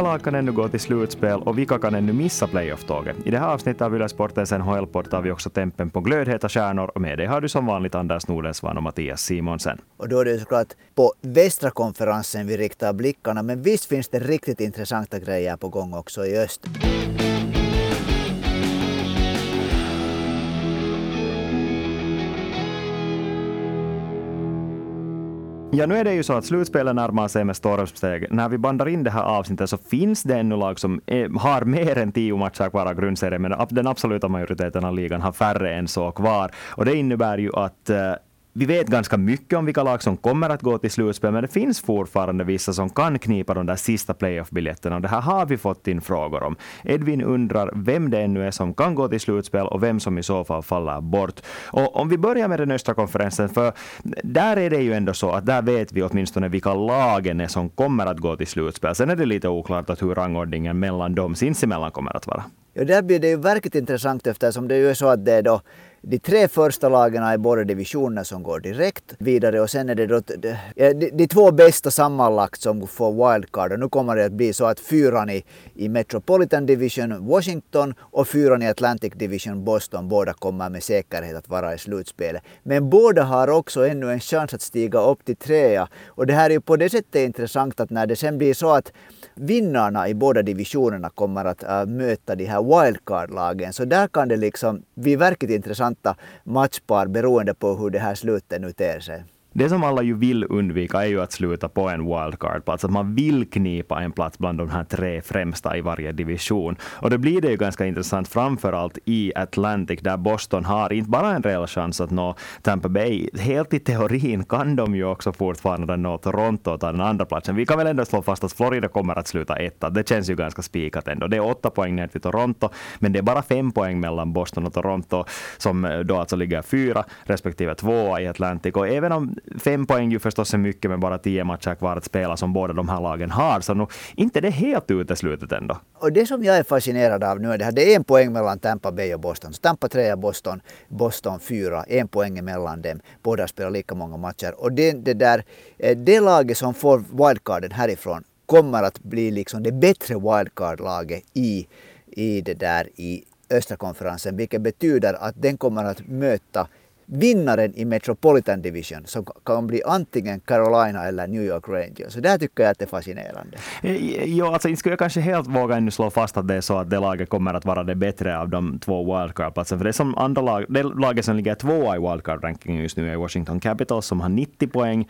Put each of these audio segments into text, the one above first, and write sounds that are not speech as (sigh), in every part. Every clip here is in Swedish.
vilka lag kan ännu gå till slutspel och vilka kan ännu missa playoff-tåget? I det här avsnittet av Yle Sportens NHL-port vi också tempen på glödheta stjärnor och med dig har du som vanligt Anders Nordensvan och Mattias Simonsen. Och då är det såklart på västra konferensen vi riktar blickarna, men visst finns det riktigt intressanta grejer på gång också i öst. Ja, nu är det ju så att slutspelet närmar sig med stormsteg. När vi bandar in det här avsnittet så finns det ännu lag som är, har mer än tio matcher kvar av grundserien, men den absoluta majoriteten av ligan har färre än så kvar. Och det innebär ju att uh, vi vet ganska mycket om vilka lag som kommer att gå till slutspel, men det finns fortfarande vissa som kan knipa de där sista playoff-biljetterna. Det här har vi fått in frågor om. Edvin undrar vem det ännu är som kan gå till slutspel och vem som i så fall faller bort. Och om vi börjar med den östra konferensen, för där är det ju ändå så att där vet vi åtminstone vilka lagen är som kommer att gå till slutspel. Sen är det lite oklart att hur rangordningen mellan dem sinsemellan kommer att vara. Ja, där blir det ju verkligt intressant eftersom det är så att det är då de tre första lagen i båda divisionerna som går direkt vidare och sen är det då de, de, de två bästa sammanlagt som får wildcard. Och nu kommer det att bli så att fyran i, i Metropolitan Division Washington och fyran i Atlantic Division Boston båda kommer med säkerhet att vara i slutspelet. Men båda har också ännu en chans att stiga upp till trea. Och det här är ju på det sättet intressant att när det sen blir så att vinnarna i båda divisionerna kommer att äh, möta de här wildcard-lagen. Så där kan det liksom bli verkligt intressanta matchpar beroende på hur det här slutet nu ter sig. Det som alla ju vill undvika är ju att sluta på en wildcard-plats. Att man vill knipa en plats bland de här tre främsta i varje division. Och då blir det ju ganska intressant, framför allt i Atlantic, där Boston har inte bara en reell chans att nå Tampa Bay. Helt i teorin kan de ju också fortfarande nå Toronto och ta den andra platsen. Vi kan väl ändå slå fast att Florida kommer att sluta etta. Det känns ju ganska spikat ändå. Det är åtta poäng ner till Toronto, men det är bara fem poäng mellan Boston och Toronto, som då alltså ligger fyra respektive tvåa i Atlantic. Och även om fem poäng ju förstås är mycket med bara tio matcher kvar att spela som båda de här lagen har. Så nu, inte det helt uteslutet ändå. Och det som jag är fascinerad av nu är det här, det är en poäng mellan Tampa Bay och Boston. Så Tampa 3 Boston, Boston 4, en poäng mellan dem. Båda spelar lika många matcher. Och det, det, där, eh, det laget som får wildcarden härifrån kommer att bli liksom det bättre wildcard-laget i, i det där i östra konferensen, vilket betyder att den kommer att möta vinnaren i Metropolitan Division som kan bli antingen Carolina eller New York Rangers. Så där tycker jag att det är fascinerande. Eh, jo, alltså inte skulle jag kanske helt våga ännu slå fast att det är så att det laget kommer att vara det bättre av de två wildcard-platserna. För det är som andra lag, det laget som ligger tvåa i wildcard-rankingen just nu är Washington Capitals som har 90 poäng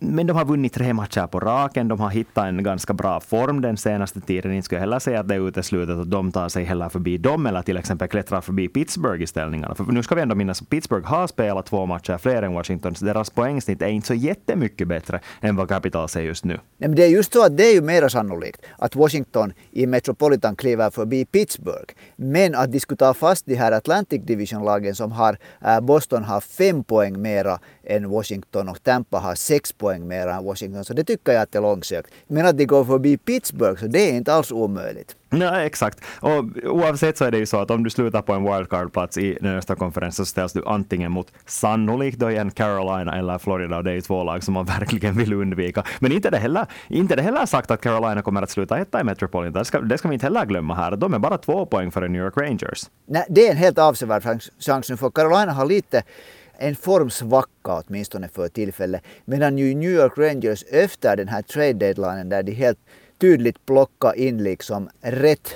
men de har vunnit tre matcher på raken. De har hittat en ganska bra form den senaste tiden. Inte skulle jag heller säga att det är uteslutet att de tar sig heller förbi dem eller till exempel klättrar förbi Pittsburgh i ställningarna. För nu ska vi ändå minnas att Pittsburgh har spelat två matcher fler än Washington, så deras poängsnitt är inte så jättemycket bättre än vad Capitals är just nu. Nej, men det är just så att det är ju mer sannolikt att Washington i Metropolitan kliver förbi Pittsburgh. Men att de skulle ta fast de här Atlantic Division-lagen som har, äh, Boston har fem poäng mera än Washington och Tampa har sex poäng mer än Washington. Så det tycker jag att det är långsökt. Men att de går förbi Pittsburgh så det är inte alls omöjligt. Nej, exakt. Och oavsett så är det ju så att om du slutar på en wildcard-plats i den östra konferensen så ställs du antingen mot sannolikt då igen Carolina eller Florida och det är ju två lag som man (laughs) verkligen vill undvika. Men inte det heller, inte det heller sagt att Carolina kommer att sluta etta i Metropolitan. Det ska, det ska vi inte heller glömma här. De är bara två poäng före New York Rangers. Nej, det är en helt avsevärd chans nu för Carolina har lite en formsvacka åtminstone för tillfället. Medan ju New York Rangers efter den här trade deadlinen där de helt tydligt plockade in liksom rätt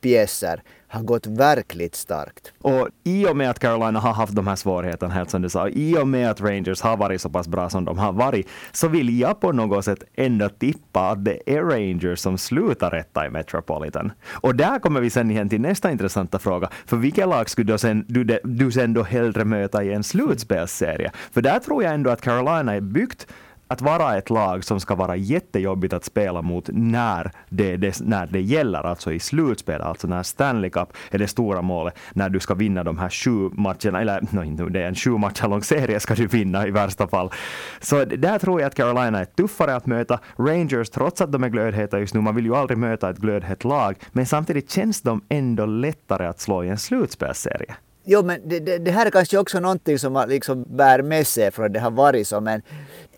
pjäser har gått verkligt starkt. Och i och med att Carolina har haft de här svårigheterna, helt som du sa, i och med att Rangers har varit så pass bra som de har varit, så vill jag på något sätt ändå tippa att det är Rangers som slutar rätta i Metropolitan. Och där kommer vi sen igen till nästa intressanta fråga. För vilka lag skulle du sen, du, du sen då hellre möta i en slutspelsserie? För där tror jag ändå att Carolina är byggt att vara ett lag som ska vara jättejobbigt att spela mot när det, det, när det gäller, alltså i slutspel, alltså när Stanley Cup är det stora målet, när du ska vinna de här sju matcherna, eller no, det är en sju matcher lång serie ska du vinna i värsta fall. Så där tror jag att Carolina är tuffare att möta. Rangers, trots att de är glödheta just nu, man vill ju aldrig möta ett glödhett lag, men samtidigt känns de ändå lättare att slå i en slutspelsserie. Jo, men det, det, det, här är kanske också någonting som man liksom bär med sig från det har varit så, men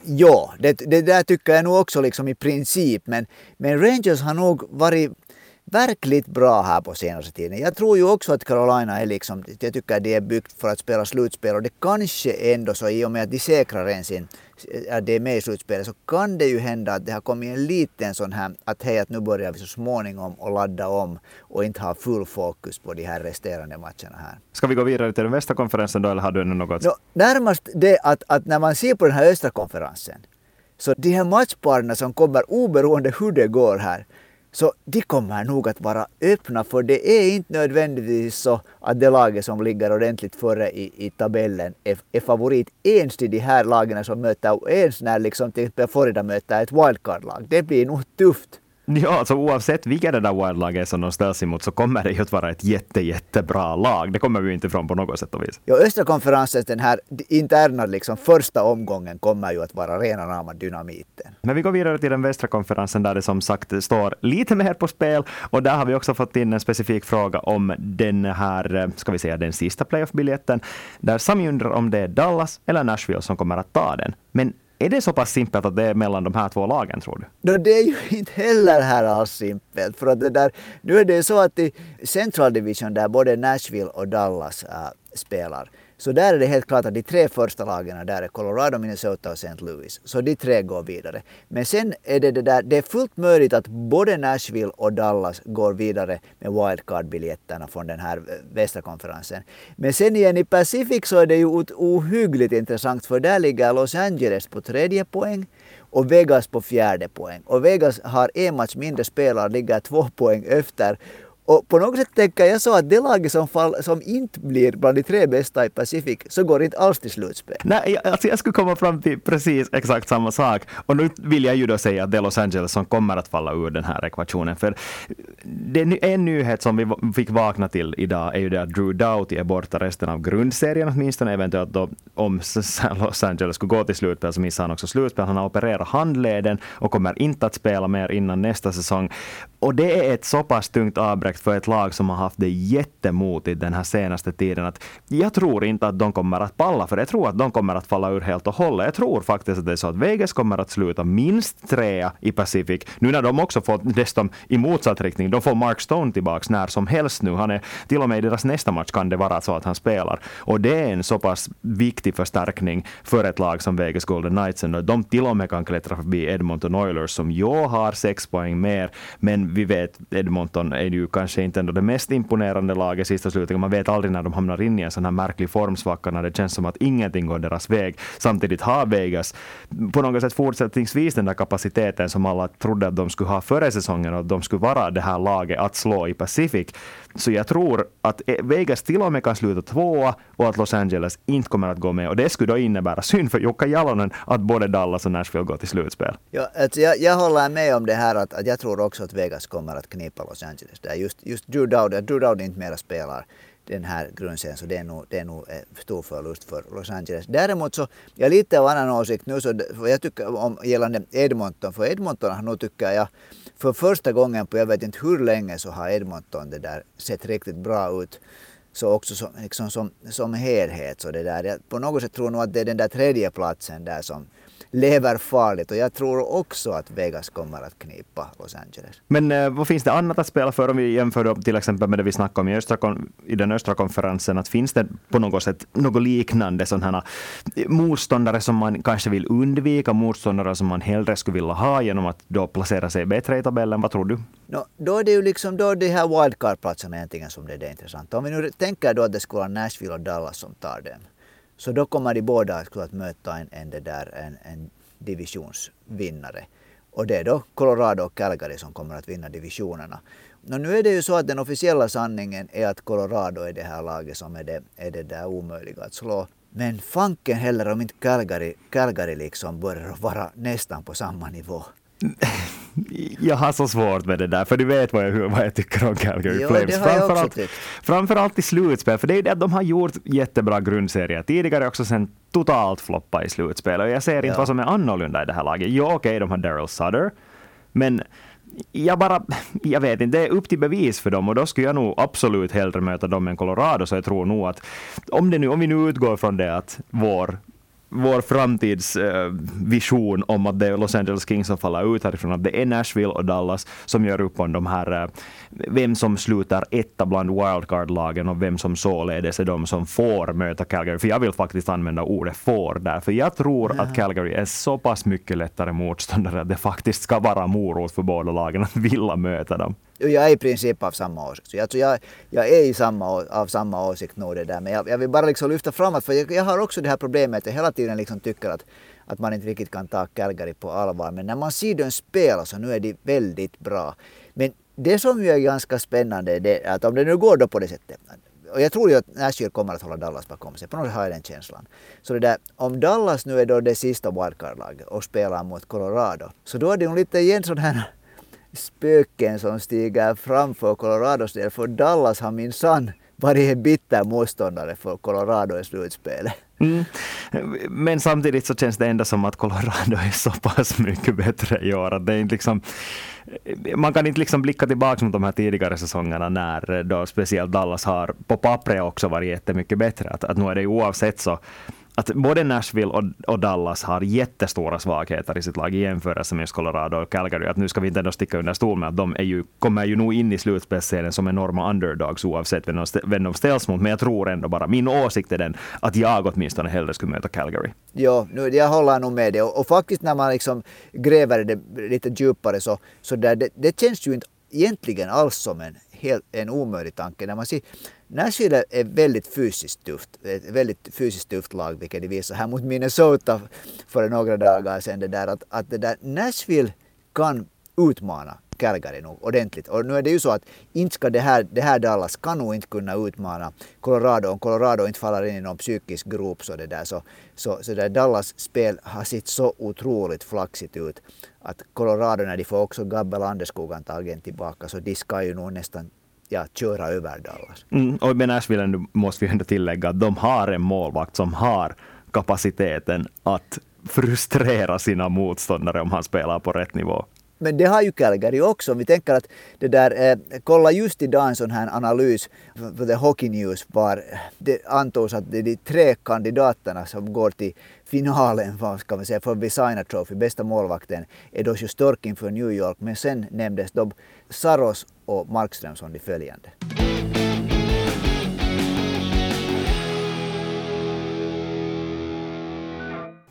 Ja, det, det där tycker jag nog också liksom i princip. Men, men Rangers har nog varit verkligt bra här på senaste tiden. Jag tror ju också att Carolina är liksom, jag tycker att det är byggt för att spela slutspel och det kanske ändå så i och med att de säkrar en sin, att det är med i slutspelet så kan det ju hända att det har kommit en liten sån här att hej att nu börjar vi så småningom och ladda om och inte ha full fokus på de här resterande matcherna här. Ska vi gå vidare till den västra konferensen då eller har du ännu något? No, närmast det att, att när man ser på den här östra konferensen så de här matchparerna som kommer oberoende hur det går här så de kommer nog att vara öppna för det är inte nödvändigtvis så att det laget som ligger ordentligt före i, i tabellen är, är favorit ens till de här lagen som möter, ens när liksom till exempel Florida möter ett wildcard-lag. Det blir nog tufft. Ja, alltså oavsett vilka det där wildlag är som de ställs emot så kommer det ju att vara ett jätte, jättebra lag. Det kommer vi inte ifrån på något sätt och vis. Ja, östra konferensen, den här interna liksom första omgången kommer ju att vara rena rama dynamiten. Men vi går vidare till den västra konferensen där det som sagt står lite mer på spel och där har vi också fått in en specifik fråga om den här, ska vi säga den sista playoff-biljetten, där Sami undrar om det är Dallas eller Nashville som kommer att ta den. Men är det så pass simpelt att det är mellan de här två lagen tror du? No, det är ju (laughs) inte heller här alls simpelt. För att det där, nu är det så att i Central Division där både Nashville och Dallas äh, spelar så där är det helt klart att de tre första lagen där är Colorado, Minnesota och St. Louis. Så de tre går vidare. Men sen är det det där, det är fullt möjligt att både Nashville och Dallas går vidare med wildcard-biljetterna från den här eh, västra konferensen. Men sen igen i Pacific så är det ju ohyggligt intressant för där ligger Los Angeles på tredje poäng och Vegas på fjärde poäng. Och Vegas har en match mindre spelare, ligger två poäng efter. Och på något sätt tänker jag så att det laget som, fall, som inte blir bland de tre bästa i Pacific så går inte alls till slutspel. Nej, alltså jag skulle komma fram till precis exakt samma sak. Och nu vill jag ju då säga att det är Los Angeles som kommer att falla ur den här ekvationen. För det, en nyhet som vi fick vakna till idag är ju det att Drew Doughty är borta resten av grundserien åtminstone. Eventuellt då om Los Angeles skulle gå till slutspel så missar han också slutspel. Han har opererat handleden och kommer inte att spela mer innan nästa säsong. Och det är ett så pass tungt avbräck för ett lag som har haft det jättemotigt den här senaste tiden. Att jag tror inte att de kommer att palla, för jag tror att de kommer att falla ur helt och hållet. Jag tror faktiskt att det är så att Vegas kommer att sluta minst trea i Pacific. Nu när de också får dessutom i motsatt riktning, de får Mark Stone tillbaks när som helst nu. Han är, till och med i deras nästa match kan det vara så att han spelar. Och det är en så pass viktig förstärkning för ett lag som Vegas Golden Knights. De till och med kan klättra förbi Edmonton Oilers som jag har sex poäng mer, men vi vet Edmonton är ju kanske inte ändå det mest imponerande laget sista slutet. Man vet aldrig när de hamnar in i en sån här märklig formsvacka när det känns som att ingenting går deras väg. Samtidigt har Vegas på något sätt fortsättningsvis den där kapaciteten som alla trodde att de skulle ha före säsongen och att de skulle vara det här laget att slå i Pacific. Så jag tror att e- Vegas till och med kan sluta tvåa och att Los Angeles inte kommer att gå med. Och det skulle då innebära synd för Jukka Jalonen att både Dallas och Nashville går till slutspel. Ja, alltså jag, jag håller med om det här att, att jag tror också att Vegas kommer att knipa Los Angeles. Där just, just Drew att Drew Dowd inte mera spelar den här grundserien så det är nog, det är nog eh, stor förlust för Los Angeles. Däremot så, jag är lite av annan åsikt nu så jag tycker om gällande Edmonton, för Edmonton har nog tycker jag för första gången på jag vet inte hur länge så har Edmonton det där sett riktigt bra ut. Så också som, liksom som, som helhet så det där, jag på något sätt tror nog att det är den där tredje platsen där som lever farligt och jag tror också att Vegas kommer att knipa Los Angeles. Men eh, vad finns det annat att spela för om vi jämför då, till exempel med det vi snackade om i, östra, i den östra konferensen? Att finns det på något sätt något liknande sådana motståndare som man kanske vill undvika, motståndare som man hellre skulle vilja ha genom att då placera sig bättre i tabellen? Vad tror du? No, då är det ju liksom då de här wildcard-platserna egentligen som det är det intressanta. Om vi nu tänker då att det skulle vara Nashville och Dallas som tar dem. Så då kommer de båda att möta en, en, det där, en, en divisionsvinnare. Och det är då Colorado och Calgary som kommer att vinna divisionerna. Och nu är det ju så att den officiella sanningen är att Colorado är det här laget som är det, är det där omöjliga att slå. Men fanken heller om inte Calgary, Calgary liksom börjar vara nästan på samma nivå. Mm jag har så svårt med det där, för du vet vad jag, vad jag tycker om Calgary jo, Flames. Tyckt. framförallt i slutspel, för det är det att de har gjort jättebra grundserier tidigare också sen totalt floppa i slutspel. Och jag ser inte ja. vad som är annorlunda i det här laget. Jo, okej, okay, de har Daryl Sutter, men jag bara, jag vet inte, det är upp till bevis för dem och då skulle jag nog absolut hellre möta dem än Colorado, så jag tror nog att om, det nu, om vi nu utgår från det att vår vår framtidsvision eh, om att det är Los Angeles Kings som faller ut härifrån, att det är Nashville och Dallas som gör upp om de här, eh, vem som slutar etta bland wildcard-lagen och vem som således är de som får möta Calgary. För jag vill faktiskt använda ordet får där, för jag tror ja. att Calgary är så pass mycket lättare motståndare att det faktiskt ska vara morot för båda lagen att vilja möta dem. Jag är i princip av samma åsikt. Jag, jag, jag är i samma, av samma åsikt nog det där. Men jag, jag vill bara liksom lyfta fram att för jag, jag har också det här problemet att jag hela tiden liksom tycker att, att man inte riktigt kan ta Calgary på allvar. Men när man ser dem spela så nu är de väldigt bra. Men det som ju är ganska spännande är att om det nu går då på det sättet och jag tror ju att Nashville kommer att hålla Dallas bakom sig. På något sätt har jag den känslan. Så det där, om Dallas nu är då det sista wildcard-laget och spelar mot Colorado, så då är det ju lite igen sån här spöken som stiger framför Colorados del. För Dallas har minsann varit en bitter motståndare för Colorado i slutspelet. Mm. Men samtidigt så känns det ändå som att Colorado är så pass mycket bättre i år. Att det är liksom, man kan inte liksom blicka tillbaka mot de här tidigare säsongerna när då speciellt Dallas har på pappret också varit jättemycket bättre. Att, att nu är det oavsett så att både Nashville och, och, Dallas har jättestora svagheter i sitt lag i jämförelse med Colorado och Calgary. Att nu ska vi inte ändå sticka under stol med att de är ju, kommer ju nog in i slutspelsserien som enorma underdogs oavsett vem de, vem de ställs mot. Men jag tror ändå bara, min åsikt är den att jag åtminstone hellre skulle möta Calgary. Jo, nu, jag håller nog med dig. Och, och, faktiskt när man liksom gräver det lite djupare så, så där, det, det känns ju inte egentligen alls som en, helt, en omöjlig tanke. När man ser Nashville är eh, väldigt fysiskt tufft. Ett väldigt fysiskt tufft lag, vilket de visar här mot Minnesota för några dagar sedan. Det där, att, att det där Nashville kan utmana Calgary nog ordentligt. Och nu är det ju så att inte ska det här, det här Dallas kan nog inte kunna utmana Colorado. Om Colorado inte faller in i någon psykisk grop så det där så, så, så där Dallas spel har sett så otroligt flaxigt ut att Colorado när de får också Gabbel Anderskog antagligen tillbaka så de ska ju nog nästan ja, köra över Dallas. Mm, och med Nashville måste vi ändå tillägga att de har en målvakt som har kapaciteten att frustrera sina motståndare om han spelar på rätt nivå. Men det har ju Calgary också. Om vi tänker att det där, eh, kolla just idag en sån här analys för The Hockey News var det antogs att det är de tre kandidaterna som går till finalen vad ska man säga, för Visina Trophy, bästa målvakten, är då Storkin för New York. Men sen nämndes de Saros och Markström som de följande.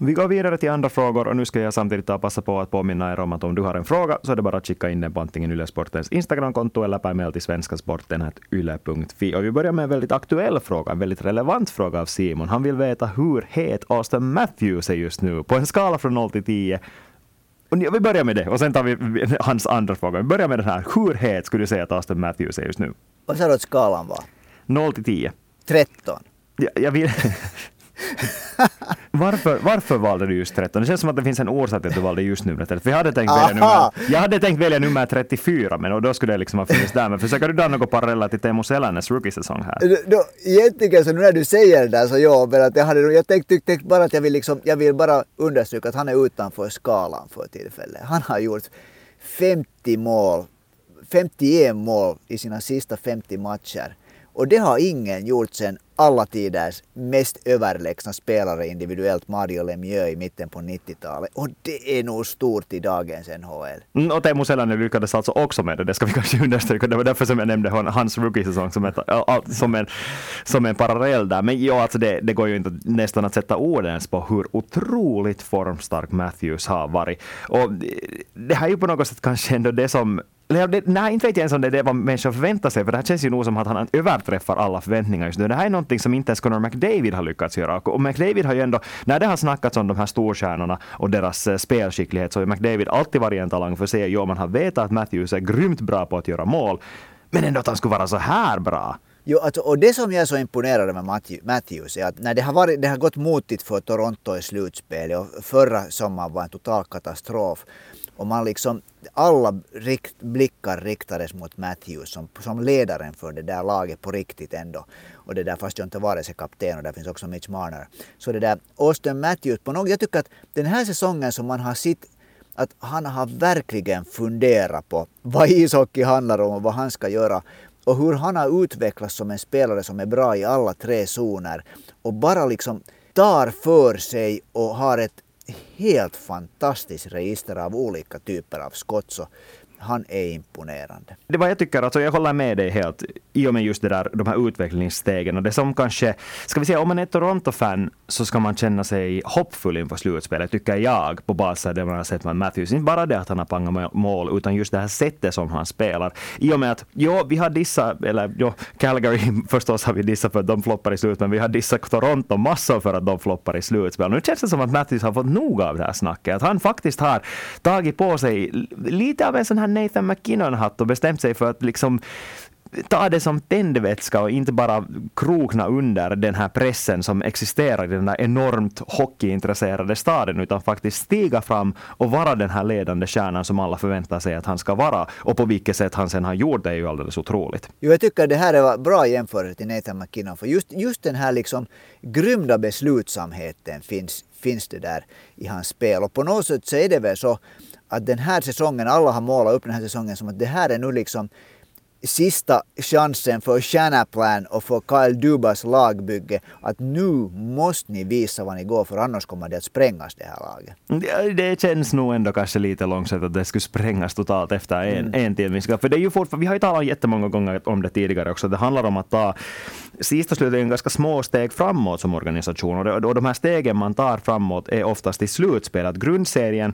Vi går vidare till andra frågor och nu ska jag samtidigt ta passa på att påminna er om att om du har en fråga så är det bara att skicka in den på antingen Ylesportens Instagramkonto eller per mail till svenskasporten.yle.fi. Och vi börjar med en väldigt aktuell fråga, en väldigt relevant fråga av Simon. Han vill veta hur het Austin Matthews är just nu på en skala från 0 till 10. Och vi börjar med det och sen tar vi hans andra fråga. Vi börjar med den här. Hur het skulle du säga att Austin Matthews är just nu? Vad sa du att skalan var? 0 till 10. 13. Jag, jag vill... (laughs) varför, varför valde du just 13? Det känns som att det finns en orsak till att du valde just numret 13. För jag hade tänkt välja nummer, jag hade tänkt välja nummer 34, men då skulle det liksom ha funnits där. Men försöker du dra något paralleller till Teemu Selänes rookie-säsong här? Då, egentligen så nu när du säger det där så ja, men att jag hade jag tänkte, tänkte bara att jag vill liksom, jag vill bara understryka att han är utanför skalan för tillfället. Han har gjort 50 mål, 51 mål i sina sista 50 matcher. Och det har ingen gjort sedan alla tiders mest överlägsna spelare individuellt, Mario Lemieux i mitten på 90-talet. Och det är nog stort i dagens NHL. Mm, och Teemu Selänen lyckades alltså också med det, det ska vi kanske understryka. Det var därför som jag nämnde hans rookie-säsong som, som, en, som en parallell där. Men ja, alltså det, det går ju inte nästan att sätta ord ens på hur otroligt formstark Matthews har varit. Och det här är ju på något sätt kanske ändå det som nej, inte vet jag ens om det är det vad människor förväntar sig, för det här känns ju nog som att han överträffar alla förväntningar just nu. Det här är någonting som inte ens Conor McDavid har lyckats göra. Och McDavid har ju ändå, när det har snackats om de här storstjärnorna och deras eh, spelskicklighet, så har McDavid alltid varit en talang för sig. Jo, man har vetat att Matthews är grymt bra på att göra mål, men ändå att han skulle vara så här bra. Jo, alltså, och det som jag är så imponerad med Matthews är att när det har, varit, det har gått motigt för Toronto i slutspelet och förra sommaren var en total katastrof och man liksom, alla rikt, blickar riktades mot Matthews som, som ledaren för det där laget på riktigt ändå. Och det där fast jag inte varit sig kapten och där finns också Mitch Marner. Så det där Austin Matthews, på något, jag tycker att den här säsongen som man har sett att han har verkligen funderat på vad ishockey handlar om och vad han ska göra och hur han har utvecklats som en spelare som är bra i alla tre zoner och bara liksom tar för sig och har ett helt fantastiskt register av olika typer av skott. Så han är imponerande. Det var jag tycker, alltså jag håller med dig helt i och med just det där, de här utvecklingsstegen och det som kanske, ska vi säga om man är Toronto-fan så ska man känna sig hoppfull inför slutspelet, tycker jag, på basis av det man har sett med Matthews. Inte bara det att han har pangat mål, utan just det här sättet som han spelar. I och med att, jo, vi har dissat, eller jo, Calgary (laughs) förstås har vi dissat för att de floppar i slut, men vi har dissat Toronto massor för att de floppar i slutspel. Nu känns det som att Matthews har fått nog av det här snacket, att han faktiskt har tagit på sig lite av en sån här Nathan McKinnon-hatt och bestämt sig för att liksom ta det som tändvätska och inte bara krokna under den här pressen som existerar i den där enormt hockeyintresserade staden, utan faktiskt stiga fram och vara den här ledande kärnan som alla förväntar sig att han ska vara. Och på vilket sätt han sen har gjort det är ju alldeles otroligt. Jo, jag tycker det här är bra jämförelse till Nathan McKinnon, för just, just den här liksom grymda beslutsamheten finns, finns det där i hans spel. Och på något sätt så är det väl så att den här säsongen, alla har målat upp den här säsongen som att det här är nu liksom sista chansen för Shanaplan och för Kyle Dubas lagbygge att nu måste ni visa vad ni går för annars kommer det att sprängas det här laget. Det, det känns nog ändå kanske lite långsamt att det skulle sprängas totalt efter en, mm. en till. För det är ju fortfarande, vi har ju talat jättemånga gånger om det tidigare också. Det handlar om att ta sist och slutligen ganska små steg framåt som organisation och, det, och de här stegen man tar framåt är oftast i slutspel. Att grundserien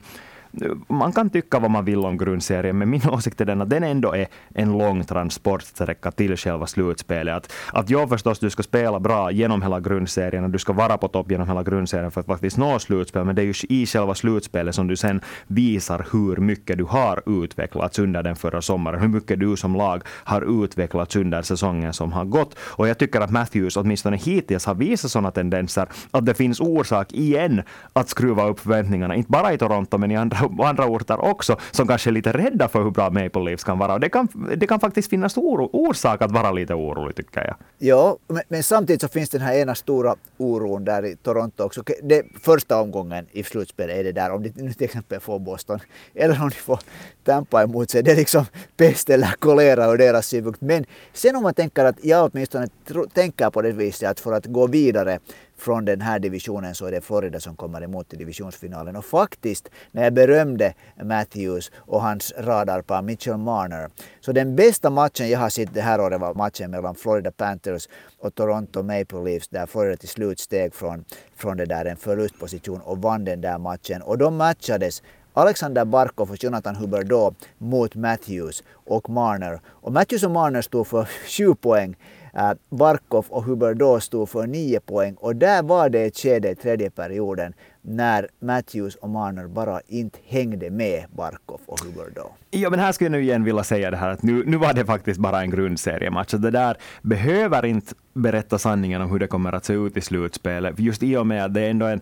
man kan tycka vad man vill om grundserien, men min åsikt är den att den ändå är en lång transportsträcka till själva slutspelet. Att, att jag förstås, du ska spela bra genom hela grundserien och du ska vara på topp genom hela grundserien för att faktiskt nå slutspel, men det är ju i själva slutspelet som du sen visar hur mycket du har utvecklats under den förra sommaren, hur mycket du som lag har utvecklats under säsongen som har gått. Och jag tycker att Matthews åtminstone hittills har visat sådana tendenser att det finns orsak igen att skruva upp förväntningarna, inte bara i Toronto men i andra andra orter också som kanske är lite rädda för hur bra Maple Leafs kan vara. Och det kan, det kan faktiskt finnas oro, orsak att vara lite orolig tycker jag. Ja, men, men, samtidigt så finns den här ena stora oron där i Toronto också. Det, första omgången i slutspelet är det där om de nu till exempel får Boston eller om de får Tampa emot sig. Det är liksom pest eller kolera ur deras synpunkt. Men sen om man tänker att jag åtminstone tänker på det viset att för att gå vidare från den här divisionen så är det Florida som kommer emot i divisionsfinalen. Och faktiskt, när jag berömde Matthews och hans radarpar Mitchell Marner, så den bästa matchen jag har sett det här året var matchen mellan Florida Panthers och Toronto Maple Leafs där Florida till slut steg från, från det där en förlustposition och vann den där matchen. Och de matchades Alexander Barkov och Jonathan Huberdeau mot Matthews och Marner. Och Matthews och Marner stod för (laughs) sju poäng Äh, Barkov och Huberdeau stod för 9 poäng och där var det ett skede i tredje perioden när Matthews och Marner bara inte hängde med Barkov och Huberdeau. Ja, men här skulle jag nu igen vilja säga det här att nu, nu var det faktiskt bara en grundseriematch. Det där behöver inte berätta sanningen om hur det kommer att se ut i slutspelet. Just i och med att det är ändå en...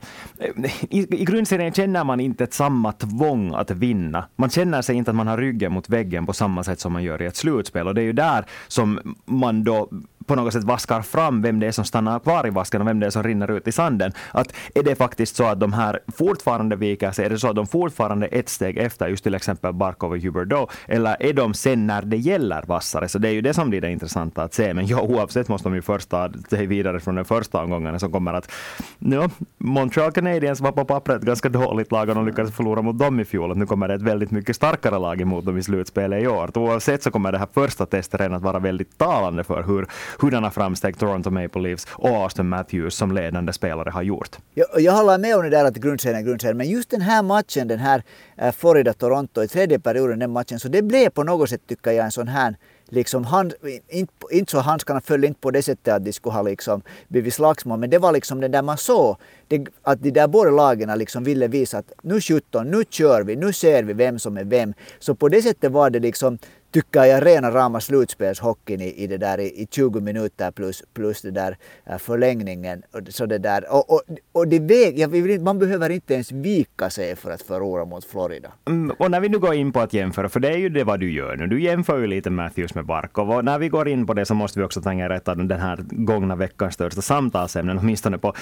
I, I grundserien känner man inte ett samma tvång att vinna. Man känner sig inte att man har ryggen mot väggen på samma sätt som man gör i ett slutspel. Och det är ju där som man då på något sätt vaskar fram vem det är som stannar kvar i vasken och vem det är som rinner ut i sanden. Att är det faktiskt så att de här fortfarande viker sig? Är det så att de fortfarande är ett steg efter just till exempel Barkov och Huberdeau? Eller är de sen när det gäller vassare? Så det är ju det som blir det intressanta att se. Men ja, oavsett måste de ju först ta sig vidare från den första omgången som kommer att... Ja, Montreal Canadiens var på pappret ett ganska dåligt lag och de lyckades förlora mot dem i fjol. Nu kommer det ett väldigt mycket starkare lag emot dem i slutspelet i år. Oavsett så kommer det här första testet redan att vara väldigt talande för hur hurdana framsteg Toronto Maple Leafs och Austin Matthews som ledande spelare har gjort. Jag, jag håller med om det där att grundserien är grundserien, men just den här matchen, den här eh, Florida-Toronto i tredje perioden, den matchen, så det blev på något sätt tycker jag en sån här liksom hand, inte, inte så handskarna föll inte på det sättet att de skulle ha liksom blivit slagsmål, men det var liksom det där man såg det, att de där båda lagen liksom ville visa att nu 17, nu kör vi, nu ser vi vem som är vem. Så på det sättet var det liksom tycker jag rena rama slutspelshockeyn i, i det där i, i 20 minuter plus, plus det där eh, förlängningen. Så det där. Och, och, och det väg, ja, man behöver inte ens vika sig för att förlora mot Florida. Mm, och när vi nu går in på att jämföra, för det är ju det vad du gör nu. Du jämför ju lite Matthews med Barkov. Och när vi går in på det så måste vi också tangera ett av den här gångna veckans största samtalsämnen, åtminstone på,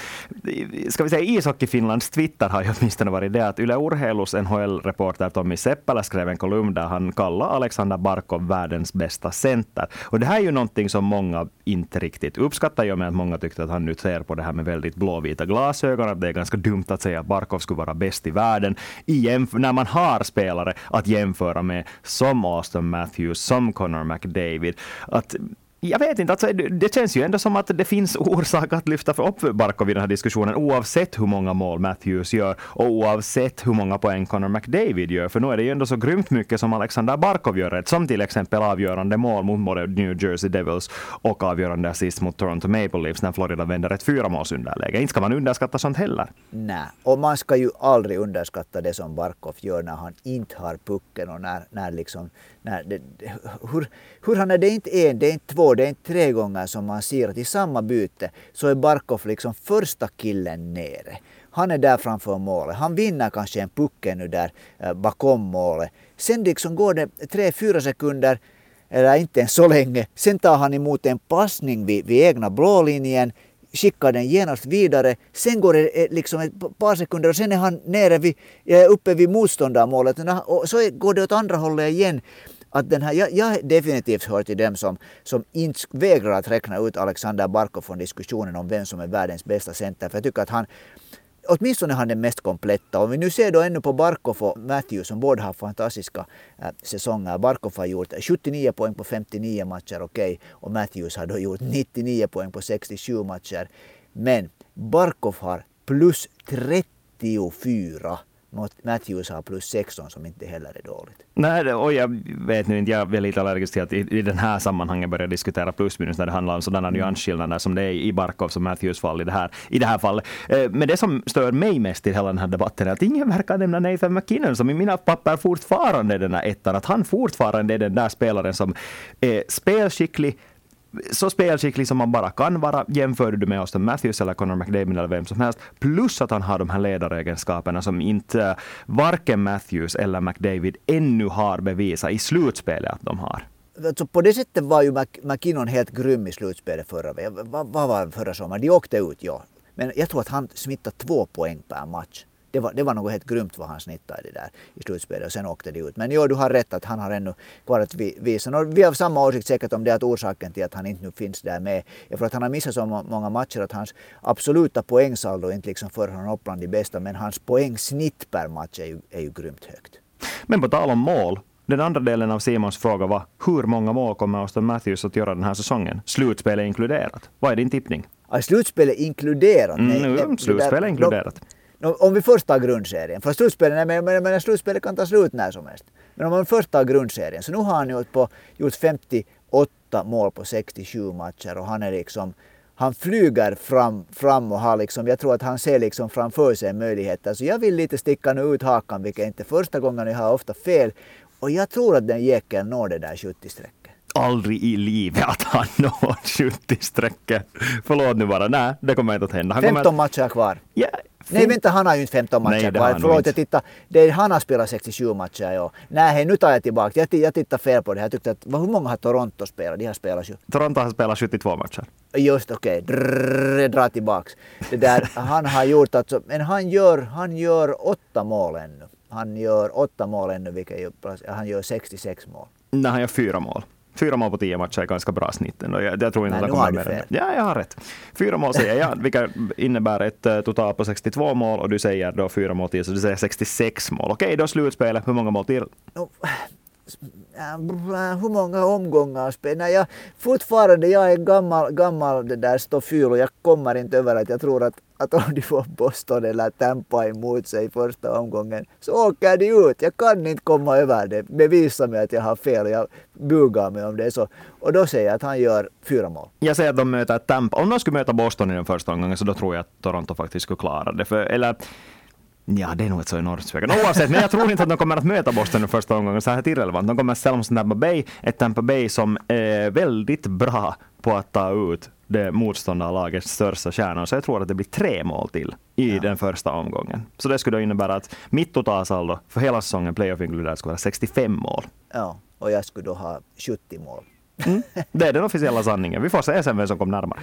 ska vi säga ishockey Finlands Twitter har ju åtminstone varit det att Yle Urheilus NHL-reporter Tommy Seppälä skrev en kolumn där han kallar Alexander Barkov Barkov världens bästa center. Och det här är ju någonting som många inte riktigt uppskattar, i och med att många tyckte att han nu ser på det här med väldigt blåvita glasögon, att det är ganska dumt att säga att Barkov skulle vara bäst i världen, i när man har spelare att jämföra med som Austin Matthews, som Connor McDavid. Att jag vet inte, alltså, det känns ju ändå som att det finns orsak att lyfta upp Barkov i den här diskussionen oavsett hur många mål Matthews gör och oavsett hur många poäng Connor McDavid gör. För nu är det ju ändå så grymt mycket som Alexander Barkov gör rätt, som till exempel avgörande mål mot både New Jersey Devils och avgörande assist mot Toronto Maple Leafs när Florida vänder ett fyramålsunderläge. Inte ska man underskatta sånt heller. Nej, och man ska ju aldrig underskatta det som Barkov gör när han inte har pucken och när, när liksom när det, hur, hur han är det är inte en, det är inte två, det är inte tre gånger som man ser att i samma byte så är Barkov liksom första killen nere. Han är där framför målet. Han vinner kanske en puck nu där eh, bakom målet. Sen liksom går det tre, fyra sekunder eller inte ens så länge. Sen tar han emot en passning vid, vid egna blålinjen skickar den genast vidare. Sen går det eh, liksom ett par sekunder och sen är han nere vid, eh, uppe vid motståndarmålet. Och så går det åt andra hållet igen att den här, jag, jag definitivt hör till dem som, som inte vägrar att räkna ut Alexander Barkov från diskussionen om vem som är världens bästa center. För jag tycker att han, åtminstone han den mest kompletta. Om vi nu ser då ännu på Barkov och Matthews som båda har fantastiska äh, säsonger. Barkov har gjort 79 poäng på 59 matcher, okej. Okay, och Matthews har då gjort 99 poäng på 67 matcher. Men Barkov har plus 34 Matthews har plus 16 som inte heller är dåligt. Nej, och jag vet nu inte, jag är lite allergisk till att i, i den här sammanhanget börja diskutera plus minus när det handlar om sådana mm. nyansskillnader som det är i Barkovs och Matthews fall i det här, i det här fallet. Eh, men det som stör mig mest i hela den här debatten är att ingen verkar nämna Nathan McKinnon som i mina papper fortfarande är den här ettan. Att han fortfarande är den där spelaren som är spelskicklig, så spelskicklig som man bara kan vara. Jämför du med Austin Matthews eller Connor McDavid eller vem som helst. Plus att han har de här ledaregenskaperna som inte varken Matthews eller McDavid ännu har bevisat i slutspelet att de har. Så på det sättet var ju McKinnon helt grym i slutspelet förra Vad var förra sommaren? De åkte ut, ja. Men jag tror att han smittade två poäng per match det var, det var något helt grymt vad han snittade det där i slutspelet och sen åkte det ut. Men jo, du har rätt att han har ännu kvar att visa. Och vi har samma åsikt säkert om det att orsaken till att han inte nu finns där med är för att han har missat så många matcher att hans absoluta poängsaldo inte liksom för honom upp bland de bästa men hans poängsnitt per match är ju, är ju grymt högt. Men på tal om mål, den andra delen av Simons fråga var hur många mål kommer Austin Matthews att göra den här säsongen? Slutspelet inkluderat. Vad är din tippning? Ja, slutspelet inkluderat? Mm, nej, slutspelet inkluderat. Om vi först tar grundserien, för slutspelet, men, men, men slutspelet kan ta slut när som helst. Men om man först tar grundserien, så nu har han gjort, på, gjort 58 mål på 67 matcher och han är liksom han flyger fram, fram och har liksom, jag tror att han ser liksom framför sig möjligheter. Så alltså, jag vill lite sticka nu ut hakan, vilket är inte första gången jag har ofta fel. Och jag tror att den jäkeln når det där 70-strecket aldrig i livet att han (laughs) når 70-strecket. Förlåt nu bara, nej, det kommer inte att hända. Han 15 kommer... matcher kvar. Ja, Nej vänta, han har ju inte 15 matcher kvar. Förlåt, jag tittade. Det han har spelat 67 matcher i år. Nej, nu tar jag tillbaka. Jag, jag tittade fel på det här. Jag tyckte att, hur många har Toronto spelat? De har spelat ju. Toronto har spelat 72 matcher. Just okej, okay. jag drar tillbaks. Det där, (laughs) han har gjort alltså, men han gör, han gör åtta mål ännu. Han gör åtta mål ännu, vilket gör, han gör 66 mål. Nej, han gör fyra mål. Fyra mål på tio matcher är ganska bra snitt. Jag, jag tror inte Nej, att det kommer mer än Ja, jag har rätt. Fyra mål säger jag, vilket innebär ett uh, total på 62 mål och du säger då fyra mål till, så du säger 66 mål. Okej, då slutspelet. Hur många mål till? Äh, hur många omgångar spelar jag? Fortfarande, jag är gammal, gammal det där stofyl och jag kommer inte över att jag tror att, att om de får Boston eller Tampa emot sig i första omgången så åker de ut. Jag kan inte komma över det. Bevisa mig att jag har fel. Jag bugar mig om det är så. Och då säger jag att han gör fyra mål. Jag säger att de möter Tampa. Om de skulle möta Boston i den första omgången så då tror jag att Toronto faktiskt skulle klara det. För, eller Ja, det är nog ett så enormt svek. Oavsett, men jag tror inte att de kommer att möta Boston i första omgången, så här irrelevant. De kommer att ställa mot Tampa Bay, ett Tampa Bay som är väldigt bra på att ta ut det motståndarlagets största stjärnor. Så jag tror att det blir tre mål till i ja. den första omgången. Så det skulle innebära att mitt totalsaldo för hela säsongen, playoff inkluderat, skulle vara 65 mål. Ja, och jag skulle då ha 70 mål. Mm. Det är den officiella sanningen. Vi får se sen vem som kommer närmare.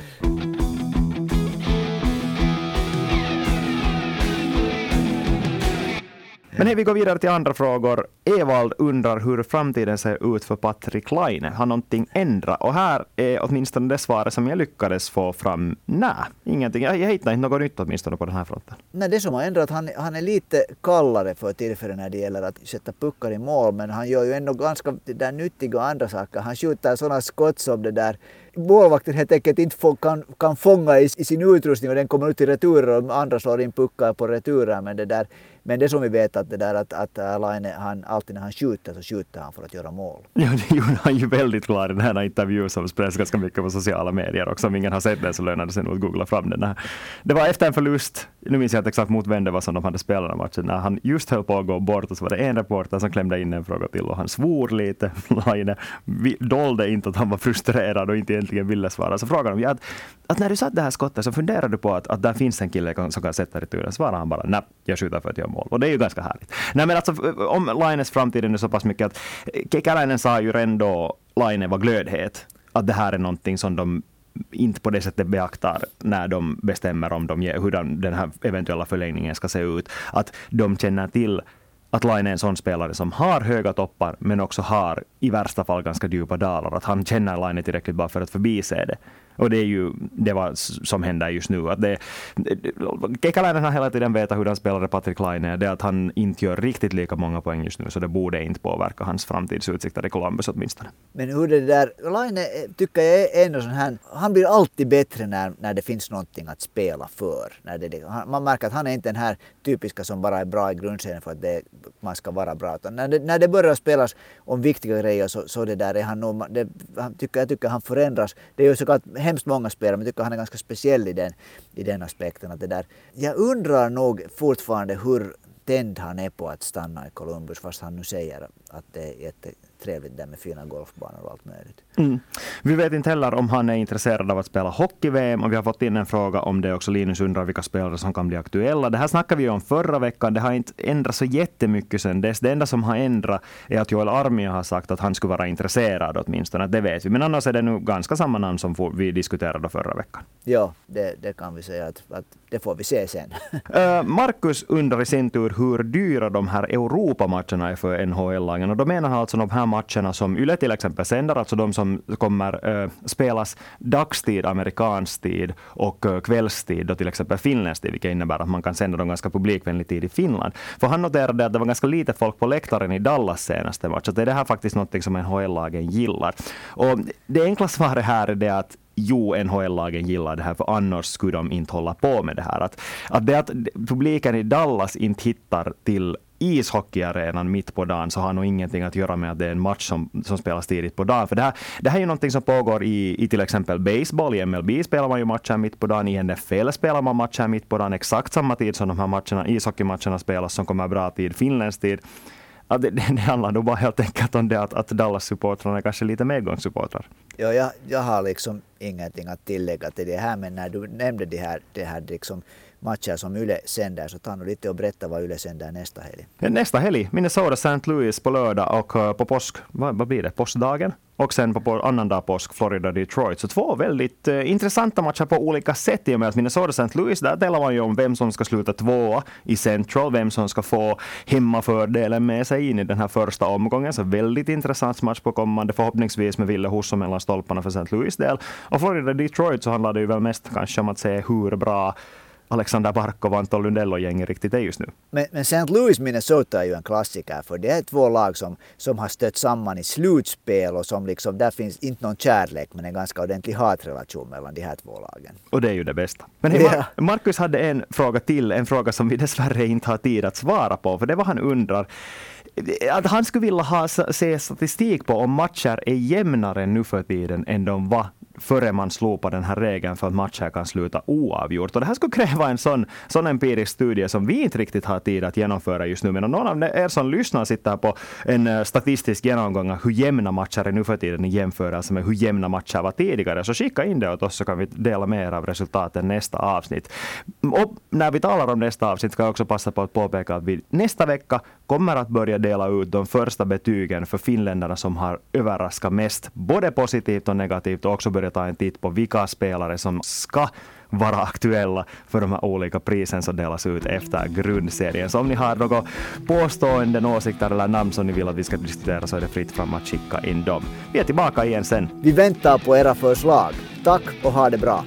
Men hej, vi går vidare till andra frågor. Evald undrar hur framtiden ser ut för Patrik Laine. Har någonting ändrat? Och här är åtminstone det svaret som jag lyckades få fram. Nej, ingenting. Jag, jag hittar inte något nytt åtminstone på den här fronten. Nej, det som har ändrat, han, han är lite kallare för tillfället när det gäller att sätta puckar i mål, men han gör ju ändå ganska det där nyttiga andra saker. Han skjuter sådana skott som det där målvakten helt enkelt inte få, kan, kan fånga i, i, sin utrustning och den kommer ut i returer och andra slår in puckar på returer. Men det, där, men det som vi vet att det där att, att äh, Laine, han, alltid när han skjuter så skjuter han för att göra mål. (laughs) Ja, det gjorde han ju väldigt klar i den här intervjun som spreds ganska mycket på sociala medier också. Om ingen har sett den så lönar det sig nog att googla fram den. Här. Det var efter en förlust, nu minns jag inte exakt mot vem det var som de hade spelat den matchen, när han just höll på att gå bort och så var det en reporter som klämde in en fråga till och han svor lite. (laughs) Laine dolde inte att han var frustrerad och inte egentligen ville svara. Så frågade de, ja, att, att när du satt det här skottet så funderade du på att, att där finns en kille som kan sätta returen. Svarade han bara, nej, jag skjuter för att göra mål. Och det är ju ganska härligt. Nej men alltså om Laines framtid är så pass mycket att eh, Kekäläinen sa ju redan då Laine var glödhet. Att det här är någonting som de inte på det sättet beaktar när de bestämmer om de, hur den här eventuella förlängningen ska se ut. Att de känner till att Laine är en sån spelare som har höga toppar men också har i värsta fall ganska djupa dalar. Att han känner Laine tillräckligt bra för att förbise det. Och det är ju det var som händer just nu. Att det, Kekäläinen har hela tiden vetat hur han spelade Patrik Laine. Det är att han inte gör riktigt lika många poäng just nu, så det borde inte påverka hans framtidsutsikter i Columbus åtminstone. Men hur det där, Laine eh, tycker jag är ändå sån här, han blir alltid bättre när, när det finns någonting att spela för. När det, man märker att han är inte den här typiska som bara är bra i grundserien för att det, man ska vara bra. när, det, när det börjar spelas om viktiga grejer så, så det där är han nog, det, han tycker, jag tycker han förändras. Det är ju såklart hemskt många spelare men jag tycker han är ganska speciell i den, i den aspekten. Att det där. Jag undrar nog fortfarande hur tänd han är på att stanna i Columbus fast han nu säger att det är jättetrevligt där med fina golfbanor och allt möjligt. Mm. Vi vet inte heller om han är intresserad av att spela hockey-VM och vi har fått in en fråga om det också. Linus undrar vilka spelare som kan bli aktuella. Det här snackade vi om förra veckan. Det har inte ändrats så jättemycket sedan dess. Det enda som har ändrat är att Joel Armia har sagt att han skulle vara intresserad åtminstone. Det vet vi. Men annars är det nu ganska samma namn som vi diskuterade förra veckan. Ja, det, det kan vi säga att, att det får vi se sen. uh, (laughs) Marcus undrar i sin tur hur dyra de här Europamatcherna är för NHL-lagen. Och då menar han alltså de här matcherna som Yle till exempel sänder, alltså de som kommer äh, spelas dagstid, amerikansk tid och äh, kvällstid, då till exempel finländsk tid, vilket innebär att man kan sända dem ganska publikvänlig tid i Finland. För han noterade att det var ganska lite folk på läktaren i Dallas senaste match. Så det är det här faktiskt något som NHL-lagen gillar. Och det enkla svaret här är det att jo, NHL-lagen gillar det här, för annars skulle de inte hålla på med det här. Att, att det att publiken i Dallas inte hittar till ishockeyarenan mitt på dagen så har nog ingenting att göra med att det är en match som, som spelas tidigt på dagen. För det här, det här är ju någonting som pågår i, i till exempel baseball. I MLB spelar man ju matcher mitt på dagen. I NFL spelar man matcher mitt på dagen exakt samma tid som de här matcherna, ishockeymatcherna spelas som kommer bra tid, finländsk tid. Att det, det handlar nog bara helt enkelt om det att, att Dallas-supportrarna är kanske lite medgångssupportrar. Ja, jag, jag har liksom ingenting att tillägga till det här, men när du nämnde det här, det här liksom matcher som Yle sänder, så ta nu lite och berätta vad Yle sänder nästa helg. Nästa helg, Minnesota St. Louis på lördag och eh, på påsk, vad, vad blir det, påskdagen? Och sen på annandag påsk Florida Detroit. Så två väldigt uh, intressanta matcher på olika sätt i och med att Minnesota St. Louis, där delar man ju om vem som ska sluta tvåa i Central, vem som ska få hemmafördelen med sig in i den här första omgången. Så väldigt intressant match på kommande, förhoppningsvis med Ville Husso mellan stolparna för St. Louis del. Och Florida Detroit så handlar det ju väl mest kanske om att se hur bra Alexander Barkov och Anton Lundell och gänget riktigt är just nu. Men, men St. Louis, Minnesota är ju en klassiker för det är två lag som, som har stött samman i slutspel och som liksom, där finns inte någon kärlek men en ganska ordentlig hatrelation mellan de här två lagen. Och det är ju det bästa. Men hej, ja. Marcus hade en fråga till, en fråga som vi dessvärre inte har tid att svara på, för det var han undrar att han skulle vilja ha, se statistik på om matcher är jämnare nu för tiden än de var före man slopar den här regeln för att matcher kan sluta oavgjort. Och det här skulle kräva en sån, sån empirisk studie som vi inte riktigt har tid att genomföra just nu. Men om någon av er som lyssnar sitter på en eh, statistisk genomgång av hur jämna matcher är nu för tiden i jämförelse med hur jämna matcher var tidigare, så skicka in det åt oss så kan vi dela med er av resultaten nästa avsnitt. Och när vi talar om nästa avsnitt ska jag också passa på att påpeka att vi nästa vecka kommer att börja dela ut de första betygen för finländarna som har överraskat mest, både positivt och negativt, och också börja ta en titt på vilka spelare som ska vara aktuella för de här olika prisen som delas ut efter grundserien. Så om ni har några påståenden, åsikter eller namn som ni vill att vi ska diskutera så är det fritt fram att skicka in dem. Vi är tillbaka igen sen. Vi väntar på era förslag. Tack och ha det bra.